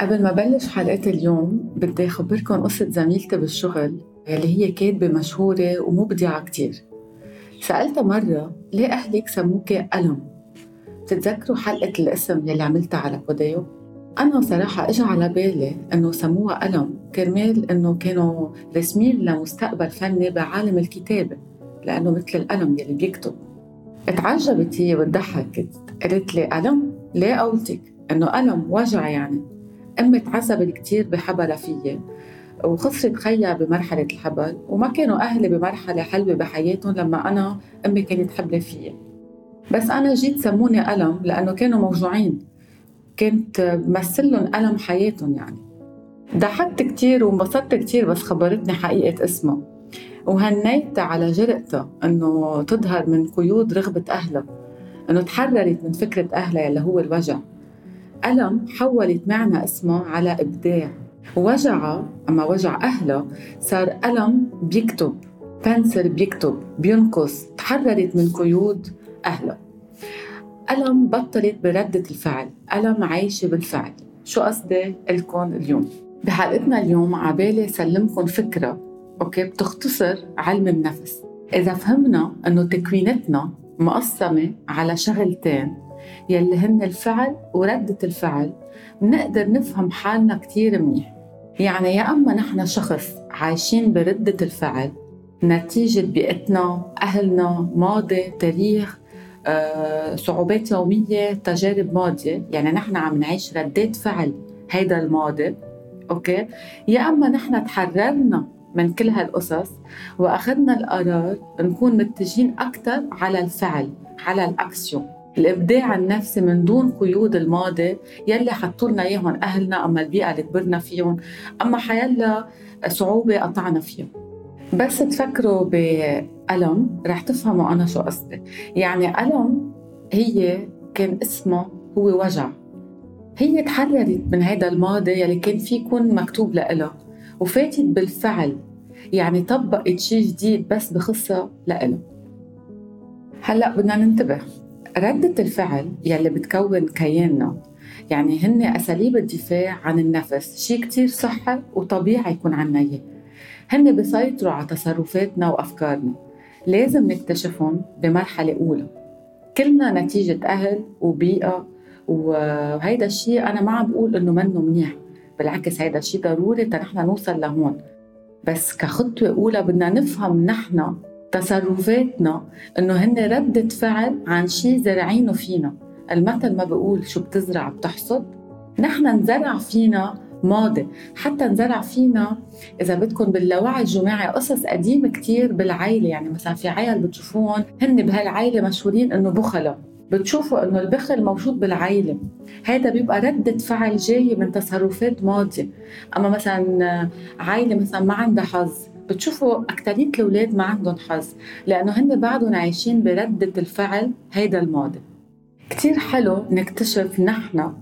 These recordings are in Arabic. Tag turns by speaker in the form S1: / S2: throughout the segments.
S1: قبل ما بلش حلقة اليوم بدي أخبركم قصة زميلتي بالشغل اللي هي كاتبة مشهورة ومبدعة كتير سألتها مرة ليه أهلك سموكي ألم؟ بتتذكروا حلقة الاسم يلي عملتها على بوديو؟ أنا صراحة إجا على بالي إنه سموها ألم كرمال إنه كانوا رسمين لمستقبل فني بعالم الكتابة لأنه مثل القلم يلي بيكتب اتعجبت هي وضحكت قالت لي ألم؟ ليه قولتك؟ إنه ألم وجع يعني أمي تعذبت كتير بحبلها فيي وخسرت خيها بمرحلة الحبل وما كانوا أهلي بمرحلة حلوة بحياتهم لما أنا أمي كانت حبلة فيي. بس أنا جيت سموني ألم لأنه كانوا موجوعين. كنت بمثل لهم ألم حياتهم يعني. ضحكت كتير وانبسطت كتير بس خبرتني حقيقة اسمها وهنيتها على جرأتها إنه تظهر من قيود رغبة أهلها إنه تحررت من فكرة أهلها اللي هو الوجع. ألم حولت معنى اسمها على إبداع. وجع أما وجع أهلها صار ألم بيكتب بنسر بيكتب بينقص تحررت من قيود أهلها ألم بطلت بردة الفعل ألم عايشة بالفعل. شو قصدي لكم اليوم؟ بحلقتنا اليوم عبالي سلمكم فكرة أوكي؟ بتختصر علم النفس. إذا فهمنا أنه تكوينتنا مقسمة على شغلتين يلي هن الفعل وردة الفعل. بنقدر نفهم حالنا كتير منيح. يعني يا أما نحن شخص عايشين بردة الفعل نتيجة بيئتنا أهلنا ماضي تاريخ آه، صعوبات يومية تجارب ماضية. يعني نحن عم نعيش ردات فعل هيدا الماضي أوكي؟ يا أما نحن تحررنا من كل هالقصص وأخذنا القرار نكون متجهين أكثر على الفعل على الأكسيون. الإبداع النفسي من دون قيود الماضي يلي حطوا لنا إياهم أهلنا أما البيئة اللي كبرنا فيهم أما حيلا صعوبة قطعنا فيهم. بس تفكروا بألم رح تفهموا أنا شو قصدي. يعني ألم هي كان اسمها هو وجع. هي تحررت من هذا الماضي يلي كان في يكون مكتوب لإلها وفاتت بالفعل. يعني طبقت شيء جديد بس بخصها لإلها هلأ بدنا ننتبه. ردة الفعل يلي بتكون كياننا. يعني هن أساليب الدفاع عن النفس شيء كتير صحي وطبيعي يكون عنا إياه. هن بيسيطروا على تصرفاتنا وأفكارنا. لازم نكتشفهم بمرحلة أولى. كلنا نتيجة أهل وبيئة وهيدا الشيء أنا ما عم بقول إنه منه منيح. بالعكس هيدا الشيء ضروري نحن نوصل لهون. بس كخطوة أولى بدنا نفهم نحن تصرفاتنا إنه هن ردة فعل عن شيء زرعينه فينا. المثل ما بقول شو بتزرع بتحصد. نحن نزرع فينا ماضي. حتى نزرع فينا إذا بدكم باللاوعي الجماعي قصص قديمة كتير بالعائله يعني مثلا في عيال بتشوفوهم هن بهالعائله مشهورين إنه بخلة. بتشوفوا إنه البخل موجود بالعائله هذا بيبقى ردة فعل جاية من تصرفات ماضية أما مثلا عائلة مثلا ما عندها حظ. بتشوفوا أكترية الأولاد ما عندهم حظ لأنه هن بعدهم عايشين بردة الفعل هيدا الماضي. كتير حلو نكتشف نحن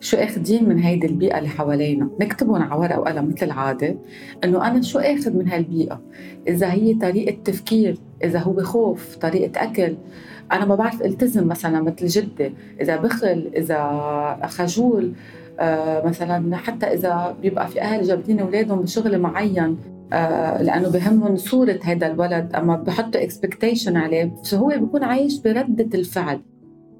S1: شو اخذين من هيدي البيئة اللي حوالينا. نكتبهم على ورقة وقلم مثل العادة إنه أنا شو اخذ من هالبيئة؟ إذا هي طريقة تفكير إذا هو خوف طريقة أكل. أنا ما بعرف ألتزم مثلا مثل جدي إذا بخل إذا خجول آه مثلا حتى إذا بيبقى في أهل جابدين أولادهم بشغل معين. لأنه بهمهم صورة هذا الولد أما بحطوا اكسبكتيشن عليه فهو بيكون عايش بردة الفعل.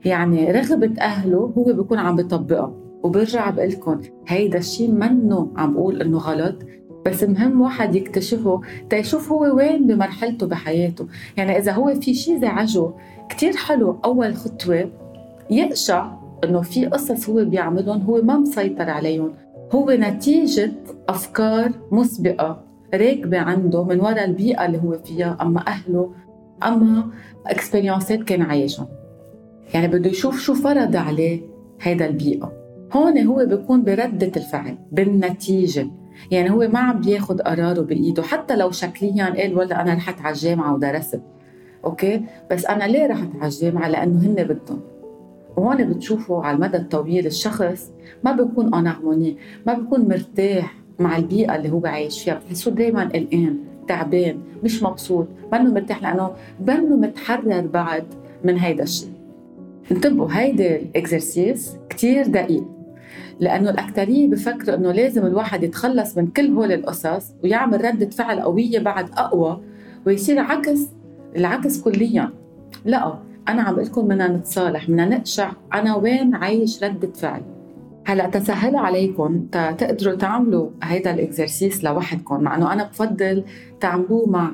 S1: يعني رغبة أهله هو بيكون عم بيطبقها وبرجع بقول لكم هيدا الشيء منه عم بقول إنه غلط. بس مهم واحد يكتشفه تيشوف هو وين بمرحلته بحياته. يعني إذا هو في شيء زعجه كتير حلو. أول خطوة يقشع إنه في قصص هو بيعملهم هو ما مسيطر عليهم. هو نتيجة أفكار مسبقة. راكبة عنده من وراء البيئة اللي هو فيها أما أهله أما اكسبيرينسات كان عايشهم. يعني بده يشوف شو فرض عليه هيدا البيئة. هون هو بيكون بردة الفعل بالنتيجة. يعني هو ما عم بياخد قراره بإيده حتى لو شكليا قال والله أنا رحت على الجامعة ودرست okay؟ بس أنا ليه رحت على الجامعة لأنه هن بدهم. وهون بتشوفوا على المدى الطويل الشخص ما بيكون اون ما بيكون مرتاح. مع البيئة اللي هو عايش فيها. بتحسه دايما قلقان تعبان مش مبسوط منه مرتاح لأنه منه متحرر بعد من هيدا الشيء. انتبهوا هيدا الإكزرسيس كتير دقيق لأنه الاكثريه بفكروا إنه لازم الواحد يتخلص من كل هول القصص ويعمل رده فعل قوية بعد أقوى ويصير عكس العكس كليا. لا أنا عم بقول لكم بدنا نتصالح بدنا نقشع أنا وين عايش ردة فعل. هلا تسهل عليكم تقدروا تعملوا هيدا الإكزرسيس لوحدكم مع إنه أنا بفضل تعملوه مع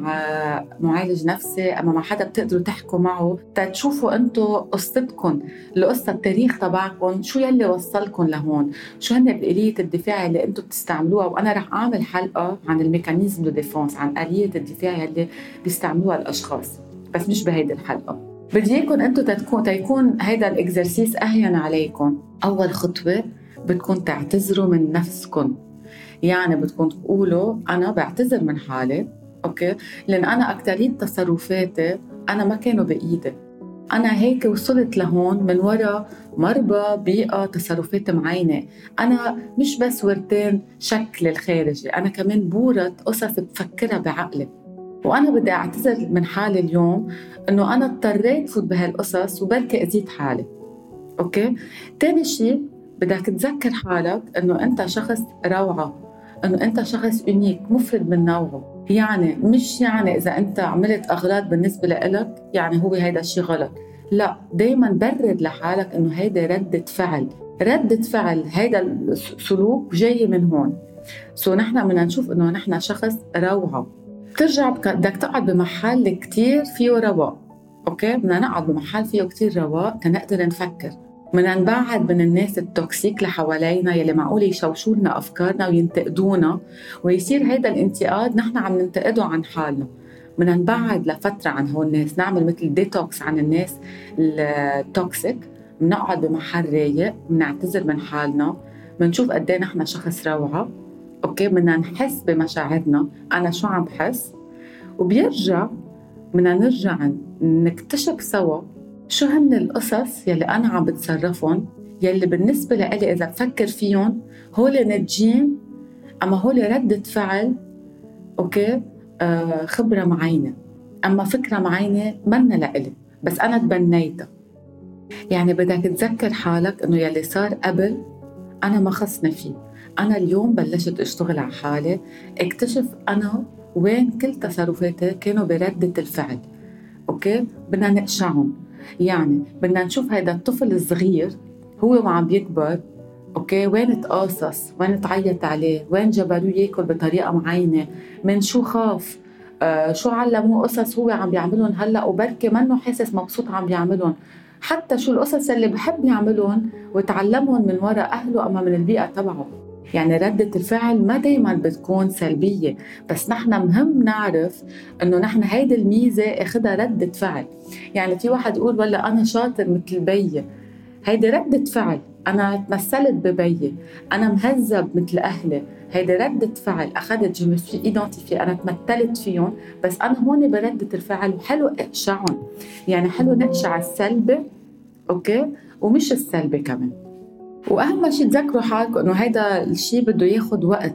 S1: معالج نفسي أما مع حدا بتقدروا تحكوا معه تشوفوا أنتم قصتكم القصة التاريخ تبعكم شو يلي وصلكم لهون شو هن الاليه الدفاع اللي أنتم بتستعملوها وأنا رح أعمل حلقة عن ال mécanismes de défense عن آلية الدفاع يلي بيستعملوها الأشخاص بس مش بهيدي الحلقة. بدي إياكم أنتم تكون تيكون هيدا ال exercice أهين عليكم. أول خطوة بدكم تعتذروا من نفسكم يعني بدكم تقولوا أنا بعتذر من حالي okay؟ لأن أنا اكثريه تصرفاتي أنا ما كانوا بإيدي. أنا هيك وصلت لهون من وراء مربى بيئة تصرفات معينة. أنا مش بس ورتين شكل الخارجي أنا كمان بورة قصص بفكرها بعقلي. وأنا بدي أعتذر من حالي اليوم إنه أنا اضطريت فوت بهالقصص وبركي أذي حالي. okay؟ تاني شيء بدك تذكر حالك إنه أنت شخص روعة إنه أنت شخص يونيك مفرد من نوعه. يعني مش يعني إذا أنت عملت أغلاط بالنسبة لإلك يعني هو هيدا الشيء غلط. لا دايما برد لحالك إنه هيدا ردة فعل. ردة فعل هيدا السلوك جاي من هون. سو نحن بدنا نشوف إنه نحن شخص روعة. بترجع بدك تقعد بمحل كتير فيه رواق. okay؟ بدنا نقعد بمحل فيه كتير رواق تنقدر نفكر. بدنا نبعد من الناس ال toxic اللي حوالينا يلي معقول يشوشوا لنا أفكارنا وينتقدونا ويصير هيدا الانتقاد نحن عم ننتقده عن حالنا. بدنا نبعد لفترة عن هول الناس نعمل مثل ديتوكس عن الناس ال toxic بنقعد بمحل رايق بنعتذر من حالنا بنشوف قد إيه نحن شخص روعة. okay؟ بدنا نحس بمشاعرنا. أنا شو عم بحس؟ وبيرجع بدنا نرجع نكتشف سوا شو هن القصص يلي أنا عم بتصرفهم؟ يلي بالنسبة لإلي إذا بفكر فيهم هول نتجين أما هول ردة فعل أوكي؟ آه خبرة معينة. أما فكرة معينة منا لإلي بس أنا تبنيتها. يعني بدك تذكر حالك إنه يلي صار قبل أنا ما خصني فيه. أنا اليوم بلشت أشتغل على حالي اكتشف أنا وين كل تصرفاتي كانوا بردة الفعل. okay؟ بدنا نقشعهم. يعني بدنا نشوف هيدا الطفل الصغير هو وعم بيكبر okay؟ وين تقاصص؟ وين تعيط عليه؟ وين جبروه ياكل بطريقة معينة؟ من شو خاف؟ آه شو علموه قصص هو عم بيعملهم هلأ؟ وبركي منه حاسس مبسوط عم بيعملهم. حتى شو القصص اللي بحب يعملهم وتعلمهم من وراء أهله أما من البيئة تبعه. يعني ردة الفعل ما دايما بتكون سلبية بس نحن مهم نعرف إنه نحن هيدي الميزة إخدها ردة فعل. يعني في واحد يقول ولا أنا شاطر مثل بيي. هيدي ردة فعل أنا تمثلت ببيي. أنا مهذب مثل أهلي. هيدي ردة فعل أخذت je m'identifie أنا تمثلت فيهم بس أنا هون بردة الفعل وحلو أقشعهم. يعني حلو نقشع السلبي okay؟ ومش السلبي كمان. وأهم شيء تذكروا حالكم إنه هيدا الشيء بده ياخذ وقت.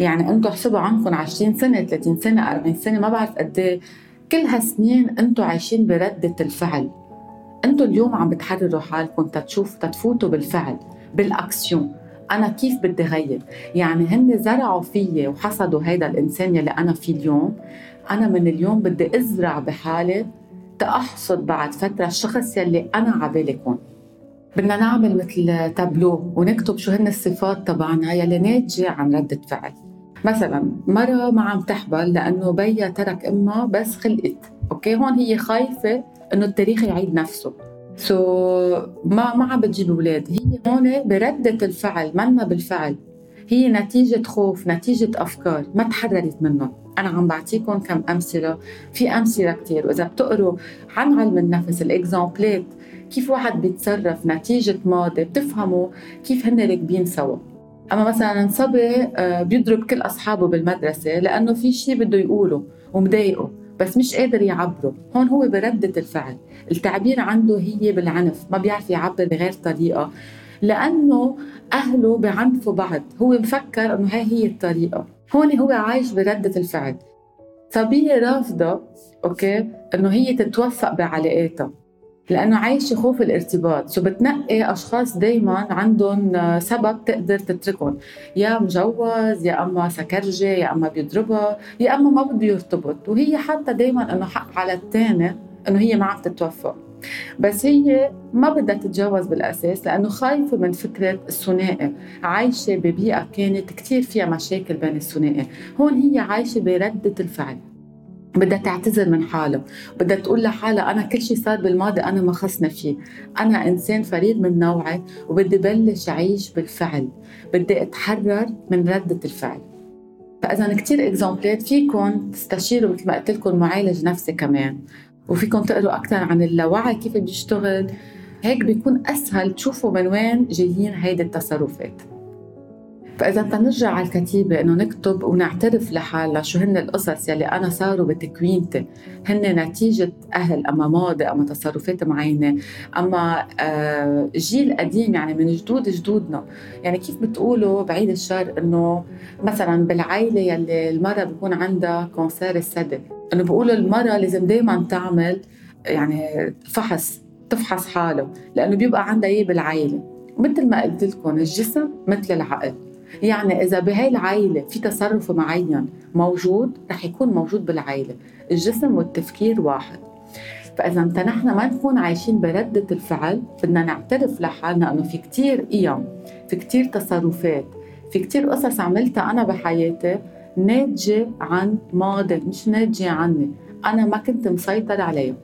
S1: يعني أنتم احسبوا عنكم 20 سنة 30 سنة 40 سنة ما بعرف قد إيه. كل هالسنين أنتم عايشين برده الفعل. أنتم اليوم عم بتحرروا حالكم تتشوف تتفوتوا بالفعل بالأكسيون. أنا كيف بدي غير؟ يعني هن زرعوا فيي وحصدوا هيدا الإنسان يلي أنا فيه اليوم. أنا من اليوم بدي أزرع بحالي تأحصد بعد فترة الشخص يلي أنا عبالي كون بدنا نعمل مثل تابلو ونكتب شو هن الصفات تبعنا يلي ناتجة عن ردة فعل. مثلا مرة ما عم تحبل لأنه بيا ترك أمها بس خلقت. okay؟ هون هي خايفة إنه التاريخ يعيد نفسه. so ما ما عم بتجيب أولاد. هي هون بردة الفعل منا بالفعل. هي نتيجة خوف نتيجة أفكار. ما تحررت منهم. أنا عم بعطيكم كم أمثلة. في أمثلة كتير. وإذا بتقروا عن علم النفس الإكزامبلات كيف واحد بيتصرف نتيجة ماضي بتفهموا كيف هن راكبين سوا. أما مثلا صبي آه، بيضرب كل أصحابه بالمدرسة لأنه في شيء بده يقوله ومضايقه بس مش قادر يعبره. هون هو بردة الفعل. التعبير عنده هي بالعنف ما بيعرف يعبر بغير طريقة. لأنه أهله بعنفوا بعض هو مفكر أنه هاي هي الطريقة. هون هو عايش بردة الفعل. صبية رافضة okay أنه هي تتوفق بعلاقاتها. لأنه عايشه خوف الارتباط. so بتنقي أشخاص دائما عندهم سبب تقدر تتركهم. يا مجوز يا أما سكرجي يا أما بيضربها يا أما ما بده يرتبط. وهي حاطة دائما إنه الحق على الثاني إنه هي ما عم تتوفق بس هي ما بدها تتجوز بالأساس لأنه خايفة من فكرة الثنائي. عايشة ببيئة كانت كثير فيها مشاكل بين الثنائي. هون هي عايشة برده الفعل. بدها تعتذر من حالها بدها تقول لحالها أنا كل شيء صار بالماضي أنا ما خصني فيه. أنا إنسان فريد من نوعي وبدي بلش أعيش بالفعل بدي أتحرر من ردة الفعل. فإذا كثير إكزامبلات فيكم تستشيروا مثل ما قلت لكم معالج نفسي كمان وفيكم تقروا أكثر عن اللاوعي كيف بيشتغل. هيك بيكون أسهل تشوفوا من وين جايين هيدي التصرفات. فإذا تنرجع على الكتيبة إنه نكتب ونعترف لحالنا شو هن القصص يلي أنا صاروا بتكوينتي هن نتيجة أهل أما ماضي أما تصرفات معينة أما آه، جيل قديم يعني من جدود جدودنا. يعني كيف بتقولوا بعيد الشر إنه مثلا بالعائلة يلي المرأة بيكون عندها كونسير الثدي إنه بيقولوا المرأة لازم دايما تعمل يعني فحص تفحص حاله لأنه بيبقى عندها إيه بالعائلة؟ مثل ما قلت لكم الجسم مثل العقل. يعني إذا بهاي العائلة في تصرف معين موجود رح يكون موجود بالعائلة. الجسم والتفكير واحد. فإذا نحن ما نكون عايشين بردة الفعل بدنا نعترف لحالنا إنه في كتير قيم في كتير تصرفات في كتير قصص عملتها أنا بحياتي ناتجة عن ماضي مش ناتجة عني. أنا ما كنت مسيطر عليها.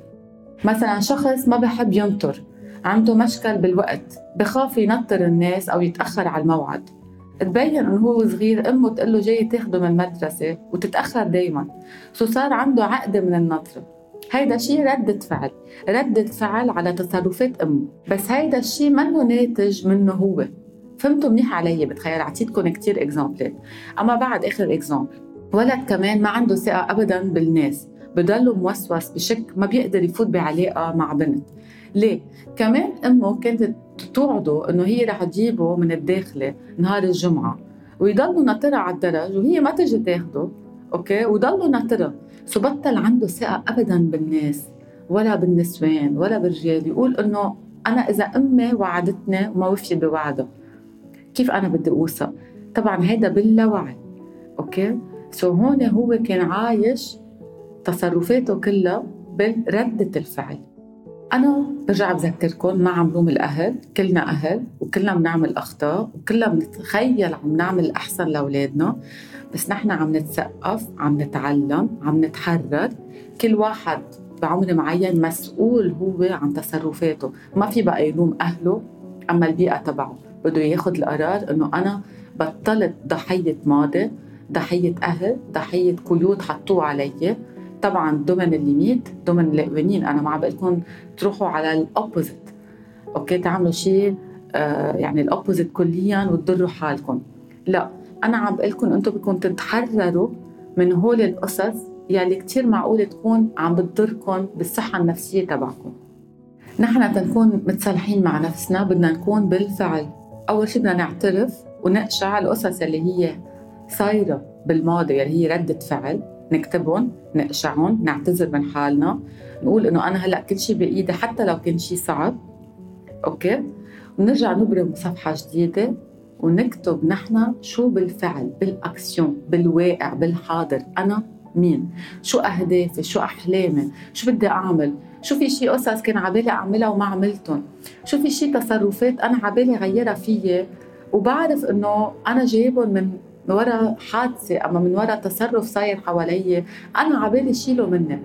S1: مثلا شخص ما بحب ينطر عنده مشكل بالوقت بخاف ينطر الناس أو يتأخر على الموعد. تبين إنه هو صغير أمه تقول له جاي تاخده من المدرسة وتتأخر دائما so صار عنده عقده من النطرة. هيدا شيء ردة فعل. ردة فعل على تصرفات أمه. بس هيدا الشيء منه ناتج منه هو. فهمتوا منيح علي بتخيل عطيتكم كتير example ات أما بعد آخر example ولد كمان ما عنده ثقة أبدا بالناس. بضله موسوس بشك ما بيقدر يفوت بعلاقة مع بنت. ليه؟ كمان أمه كانت توعده إنه هي رح تجيبه من الداخلية نهار الجمعة. ويضلوا ناطرها على الدرج وهي ما تجي تاخده okay؟ وضلوا ناطرها so بطل عنده ثقة ابدا بالناس ولا بالنسوان ولا بالرجال. يقول إنه أنا إذا أمي وعدتني وما وفيت بوعدها كيف أنا بدي اوثق طبعا هيدا باللاوعي okay؟ so هون هو كان عايش تصرفاته كلها بردة الفعل. أنا برجع بذكركم ما عم لوم الأهل كلنا أهل وكلنا بنعمل أخطاء وكلنا بنتخيل عم نعمل أحسن لأولادنا. بس نحن عم نتثقف عم نتعلم عم نتحرر كل واحد بعمر معين مسؤول هو عن تصرفاته. ما في بقى يلوم أهله أما البيئة تبعه. بده ياخذ القرار إنه أنا بطلت ضحية ماضي ضحية أهل ضحية قيود حطوه علي. طبعا ضمن ال limit ضمن القوانين أنا ما عم بقول تروحوا على ال opposite okay؟ تعملوا شيء آه يعني ال opposite كليا وتضروا حالكم. لا أنا عم بقول لكم أنتم بدكم تتحرروا من هول القصص يلي كثير معقول تكون عم بتضركم بالصحة النفسية تبعكم. نحن تنكون متصالحين مع نفسنا بدنا نكون بالفعل. أول شيء بدنا نعترف ونقشع القصص اللي هي صايرة بالماضي اللي هي ردة فعل. نكتبهم نقشعهم نعتذر من حالنا. نقول إنه أنا هلأ كل شيء بإيدي حتى لو كان شيء صعب. okay؟ ونرجع نبرم صفحة جديدة ونكتب نحن شو بالفعل بالأكسيون بالواقع بالحاضر. أنا مين؟ شو أهدافي؟ شو أحلامي؟ شو بدي أعمل؟ شو في شيء قصص كان عبالي أعملها وما عملتهم؟ شو في شيء تصرفات أنا عبالي غيرها فيي؟ وبعرف إنه أنا جايبهم من من وراء حادثة أما من وراء تصرف صاير حوالي أنا عبالي شيله مني.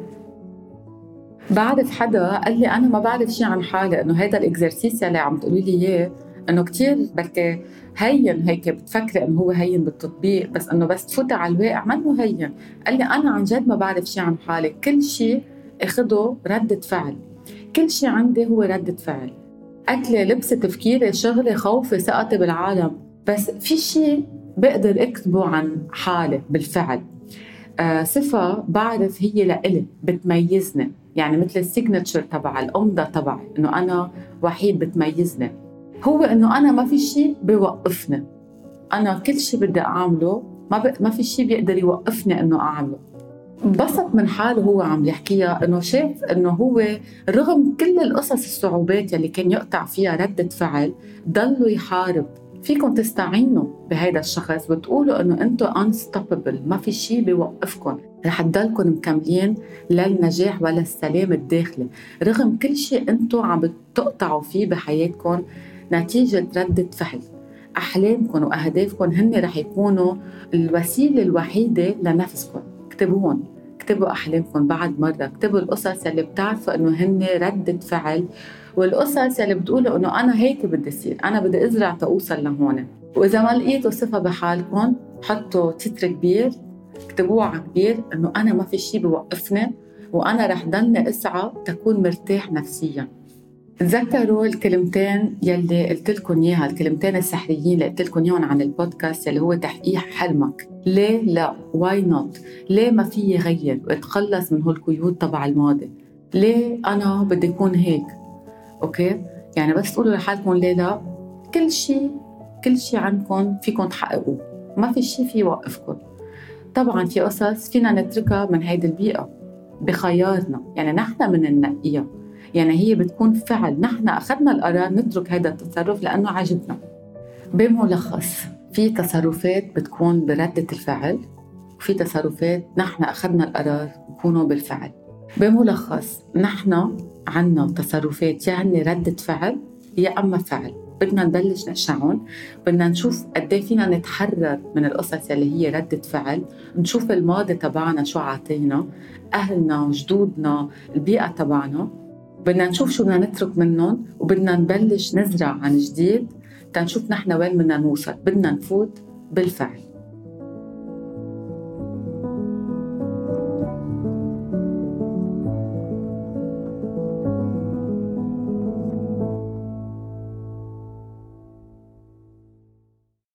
S1: بعرف حدا قال لي أنا ما بعرف شيء عن حالي إنه هذا الإكزرسيس اللي عم تقولي لي إياه إنه كثير بركي هين هيك بتفكري إنه هو هين بالتطبيق بس إنه بس تفوتي على الواقع منه هين. قال لي أنا عن جد ما بعرف شيء عن حالي كل شيء أخده ردة فعل. كل شيء عندي هو ردة فعل. أكلي لبسي تفكيري شغلي خوفي ثقتي بالعالم. بس في شيء بقدر اكتبه عن حالي بالفعل. آه صفة بعرف هي لإلي بتميزني. يعني مثل السيجنتشر تبع الأمضة تبعي إنه أنا وحيد بتميزني. هو إنه أنا ما في شيء بيوقفني. أنا كل شيء بدي أعمله ما ب... ما في شيء بيقدر يوقفني إنه أعمله. انبسط من حاله هو عم يحكيها إنه شاف إنه هو رغم كل القصص الصعوبات يلي كان يقطع فيها ردة فعل ضلوا يحارب. فيكم تستعينوا بهذا الشخص وتقولوا إنه أنتم unstoppable ما في شيء بيوقفكم. رح تضلكم مكملين للنجاح ولا السلام الداخلي. رغم كل شيء أنتم عم بتقطعوا فيه بحياتكم نتيجة ردة فعل. أحلامكم وأهدافكم هن رح يكونوا الوسيلة الوحيدة لنفسكم. اكتبوهم. اكتبوا أحلامكم بعد مرة اكتبوا القصص اللي بتعرفوا إنه هن ردة فعل والقصص اللي بتقولوا إنه أنا هيك بدي أصير أنا بدي أزرع تأوصل لهون. وإذا ما لقيتوا صفة بحالكم حطوا تتر كبير اكتبوه على كبير إنه أنا ما في شيء بوقفني وأنا رح ضلني أسعى تكون مرتاح نفسياً. تذكروا الكلمتين يلي قلت لكم إياها الكلمتين السحريين اللي قلت لكم إياهم عن البودكاست اللي هو تحقيق حلمك. ليه؟ لا. why not ليه ما في غير واتخلص من هالقيود تبع الماضي. ليه أنا بدي أكون هيك؟ okay؟ يعني بس تقولوا لحالكم ليه لا. كل شيء كل شيء عندكم فيكم تحققوه. ما في شيء في يوقفكم. طبعا في قصص فينا نتركها من هيدي البيئة بخيارنا. يعني نحن من ننقيها يعني هي بتكون فعل. نحن أخذنا القرار نترك هذا التصرف لأنه عجبنا بملخص في تصرفات بتكون بردة الفعل وفي تصرفات نحن أخذنا القرار يكونوا بالفعل. بملخص نحن عنا تصرفات يعني ردة فعل يا أما فعل. بدنا نبلش نقشعهم بدنا نشوف قد إيه فينا نتحرر من القصص اللي هي ردة فعل. نشوف الماضي تبعنا شو عاطينا أهلنا جدودنا البيئة تبعنا. بدنا نشوف شو بدنا نترك منهم وبدنا نبلش نزرع عن جديد تنشوف نحن وين بدنا نوصل. بدنا نفوت بالفعل.